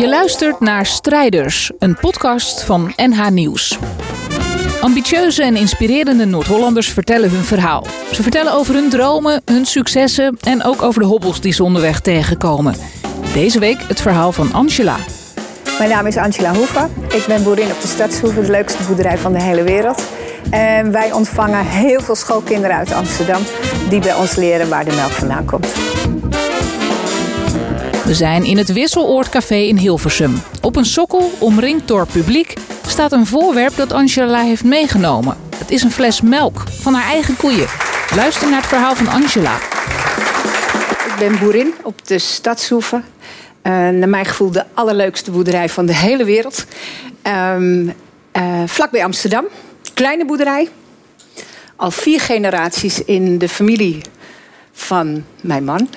Je luistert naar Strijders, een podcast van NH Nieuws. Ambitieuze en inspirerende Noord-Hollanders vertellen hun verhaal. Ze vertellen over hun dromen, hun successen en ook over de hobbels die ze onderweg tegenkomen. Deze week het verhaal van Angela. Mijn naam is Angela Hoeven. Ik ben boerin op de Stadshoeve, de leukste boerderij van de hele wereld. En wij ontvangen heel veel schoolkinderen uit Amsterdam die bij ons leren waar de melk vandaan komt. We zijn in het Wisseloord in Hilversum. Op een sokkel, omringd door publiek, staat een voorwerp dat Angela heeft meegenomen. Het is een fles melk van haar eigen koeien. Luister naar het verhaal van Angela. Ik ben boerin op de Stadshoeve. Uh, naar mijn gevoel de allerleukste boerderij van de hele wereld. Um, uh, vlak bij Amsterdam. Kleine boerderij. Al vier generaties in de familie van mijn man.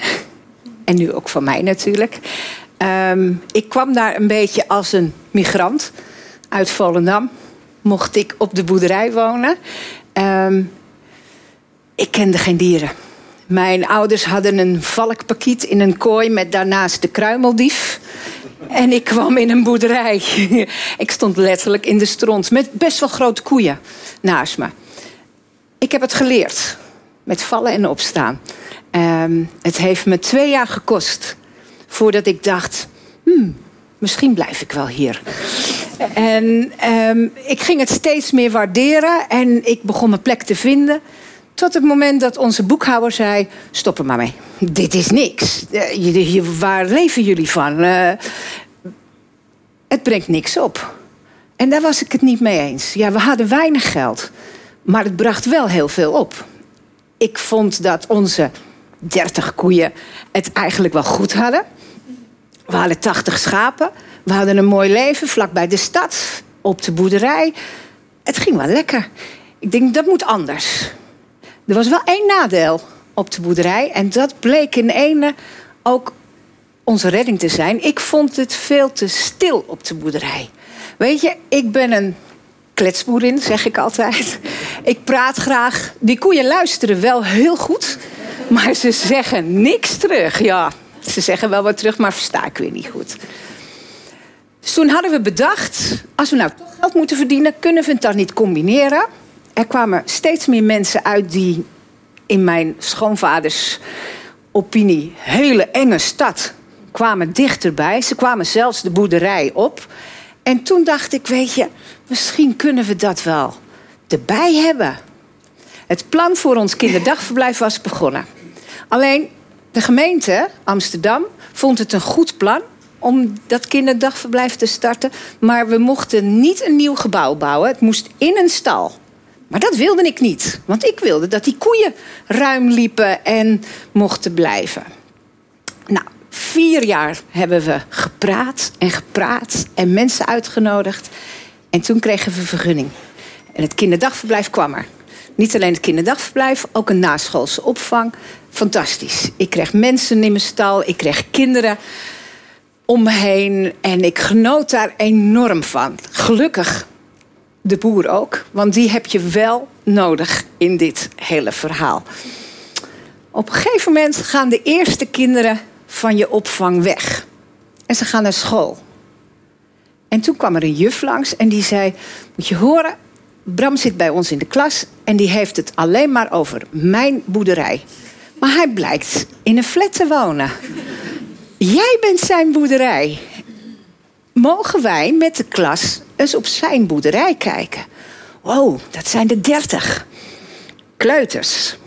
En nu ook van mij natuurlijk. Um, ik kwam daar een beetje als een migrant uit Volendam. Mocht ik op de boerderij wonen. Um, ik kende geen dieren. Mijn ouders hadden een valkpakiet in een kooi met daarnaast de kruimeldief. En ik kwam in een boerderij. ik stond letterlijk in de stront met best wel grote koeien naast me. Ik heb het geleerd. Met vallen en opstaan. Um, het heeft me twee jaar gekost voordat ik dacht: hmm, misschien blijf ik wel hier. En um, ik ging het steeds meer waarderen en ik begon mijn plek te vinden. Tot het moment dat onze boekhouder zei: Stop er maar mee. Dit is niks. Uh, waar leven jullie van? Uh, het brengt niks op. En daar was ik het niet mee eens. Ja, we hadden weinig geld, maar het bracht wel heel veel op. Ik vond dat onze 30 koeien het eigenlijk wel goed hadden. We hadden 80 schapen. We hadden een mooi leven vlakbij de stad, op de boerderij. Het ging wel lekker. Ik denk, dat moet anders. Er was wel één nadeel op de boerderij. En dat bleek in ene ook onze redding te zijn. Ik vond het veel te stil op de boerderij. Weet je, ik ben een kletsboerin, zeg ik altijd. Ik praat graag. Die koeien luisteren wel heel goed. Maar ze zeggen niks terug. Ja, ze zeggen wel wat terug, maar versta ik weer niet goed. Dus toen hadden we bedacht, als we nou toch geld moeten verdienen, kunnen we het dan niet combineren? Er kwamen steeds meer mensen uit die in mijn schoonvaders opinie hele enge stad kwamen dichterbij. Ze kwamen zelfs de boerderij op. En toen dacht ik, weet je, misschien kunnen we dat wel erbij hebben. Het plan voor ons kinderdagverblijf was begonnen. Alleen de gemeente Amsterdam vond het een goed plan om dat kinderdagverblijf te starten. Maar we mochten niet een nieuw gebouw bouwen. Het moest in een stal. Maar dat wilde ik niet. Want ik wilde dat die koeien ruim liepen en mochten blijven. Nou, vier jaar hebben we gepraat en gepraat en mensen uitgenodigd. En toen kregen we vergunning. En het kinderdagverblijf kwam er. Niet alleen het kinderdagverblijf, ook een naschoolse opvang. Fantastisch. Ik kreeg mensen in mijn stal, ik kreeg kinderen om me heen. En ik genoot daar enorm van. Gelukkig de boer ook, want die heb je wel nodig in dit hele verhaal. Op een gegeven moment gaan de eerste kinderen van je opvang weg. En ze gaan naar school. En toen kwam er een juf langs en die zei: Moet je horen, Bram zit bij ons in de klas en die heeft het alleen maar over mijn boerderij. Maar hij blijkt in een flat te wonen. Jij bent zijn boerderij. Mogen wij met de klas eens op zijn boerderij kijken? Wow, dat zijn de dertig. Kleuters.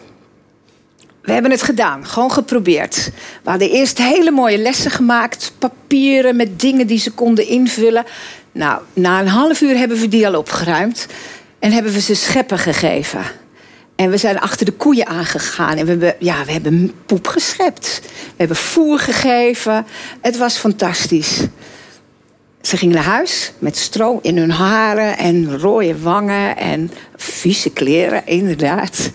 We hebben het gedaan, gewoon geprobeerd. We hadden eerst hele mooie lessen gemaakt, papieren met dingen die ze konden invullen. Nou, na een half uur hebben we die al opgeruimd en hebben we ze scheppen gegeven. En we zijn achter de koeien aangegaan. En we hebben, ja, we hebben poep geschept. We hebben voer gegeven. Het was fantastisch. Ze gingen naar huis met stro in hun haren en rode wangen en vieze kleren, inderdaad.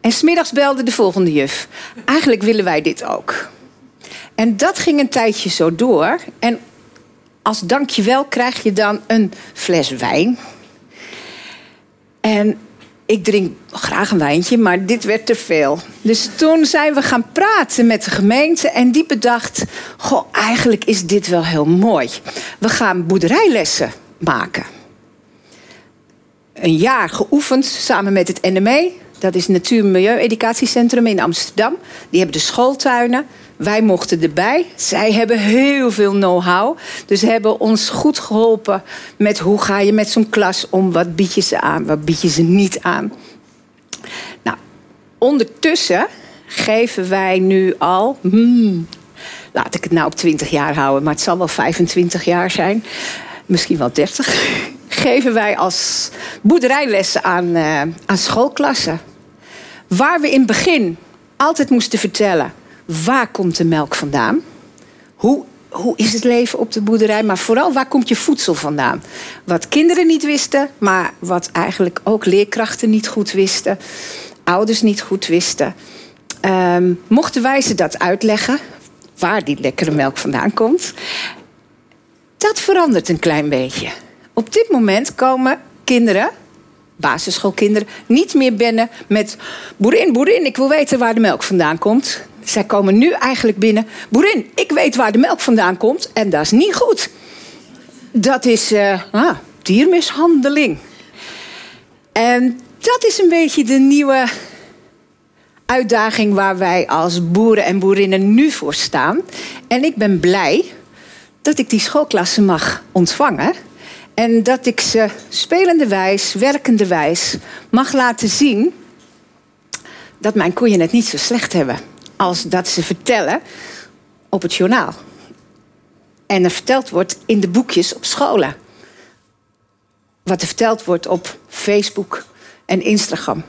En smiddags belde de volgende juf. Eigenlijk willen wij dit ook. En dat ging een tijdje zo door. En als dankjewel krijg je dan een fles wijn. En ik drink graag een wijntje, maar dit werd te veel. Dus toen zijn we gaan praten met de gemeente en die bedacht: Goh, eigenlijk is dit wel heel mooi. We gaan boerderijlessen maken. Een jaar geoefend samen met het NME. Dat is Natuur- en Milieu-educatiecentrum in Amsterdam. Die hebben de schooltuinen. Wij mochten erbij. Zij hebben heel veel know-how. Dus hebben ons goed geholpen met hoe ga je met zo'n klas om. Wat bied je ze aan, wat bied je ze niet aan. Nou, ondertussen geven wij nu al... Hmm, laat ik het nou op 20 jaar houden, maar het zal wel 25 jaar zijn. Misschien wel 30. Geven wij als boerderijlessen aan, uh, aan schoolklassen. Waar we in het begin altijd moesten vertellen waar komt de melk vandaan? Hoe, hoe is het leven op de boerderij? Maar vooral waar komt je voedsel vandaan? Wat kinderen niet wisten, maar wat eigenlijk ook leerkrachten niet goed wisten, ouders niet goed wisten. Um, mochten wij ze dat uitleggen, waar die lekkere melk vandaan komt, dat verandert een klein beetje. Op dit moment komen kinderen, basisschoolkinderen, niet meer binnen met boerin, boerin, ik wil weten waar de melk vandaan komt zij komen nu eigenlijk binnen. Boerin, ik weet waar de melk vandaan komt en dat is niet goed. Dat is uh, ah, diermishandeling. En dat is een beetje de nieuwe uitdaging waar wij als boeren en boerinnen nu voor staan. En ik ben blij dat ik die schoolklassen mag ontvangen. En dat ik ze spelende wijs, werkende wijs mag laten zien dat mijn koeien het niet zo slecht hebben als dat ze vertellen op het journaal. En er verteld wordt in de boekjes op scholen. Wat er verteld wordt op Facebook en Instagram.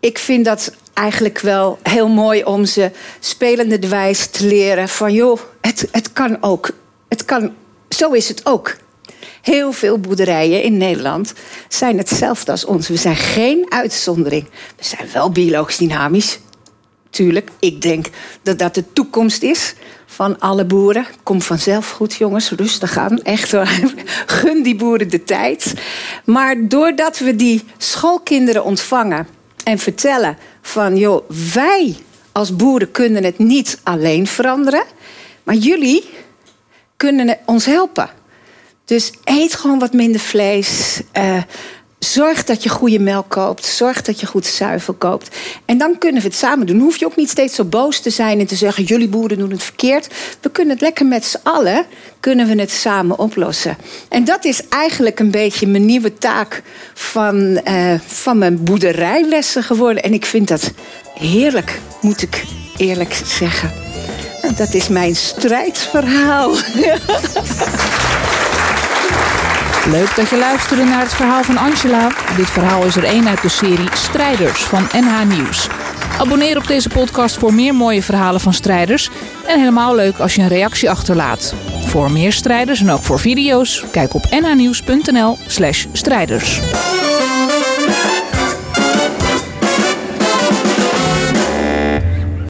Ik vind dat eigenlijk wel heel mooi om ze spelende de wijs te leren van joh, het, het kan ook. Het kan, zo is het ook. Heel veel boerderijen in Nederland zijn hetzelfde als ons. We zijn geen uitzondering. We zijn wel biologisch dynamisch tuurlijk. Ik denk dat dat de toekomst is van alle boeren. Kom vanzelf goed, jongens, rustig aan. Echt waar. Gun die boeren de tijd. Maar doordat we die schoolkinderen ontvangen en vertellen van, joh, wij als boeren kunnen het niet alleen veranderen, maar jullie kunnen ons helpen. Dus eet gewoon wat minder vlees. Uh, Zorg dat je goede melk koopt. Zorg dat je goed zuivel koopt. En dan kunnen we het samen doen. Hoef je ook niet steeds zo boos te zijn en te zeggen: jullie boeren doen het verkeerd. We kunnen het lekker met z'n allen kunnen we het samen oplossen. En dat is eigenlijk een beetje mijn nieuwe taak van, uh, van mijn boerderijlessen geworden. En ik vind dat heerlijk, moet ik eerlijk zeggen. Nou, dat is mijn strijdverhaal. Leuk dat je luisterde naar het verhaal van Angela. Dit verhaal is er één uit de serie Strijders van NH Nieuws. Abonneer op deze podcast voor meer mooie verhalen van strijders. En helemaal leuk als je een reactie achterlaat. Voor meer strijders en ook voor video's, kijk op nhnieuws.nl/slash strijders.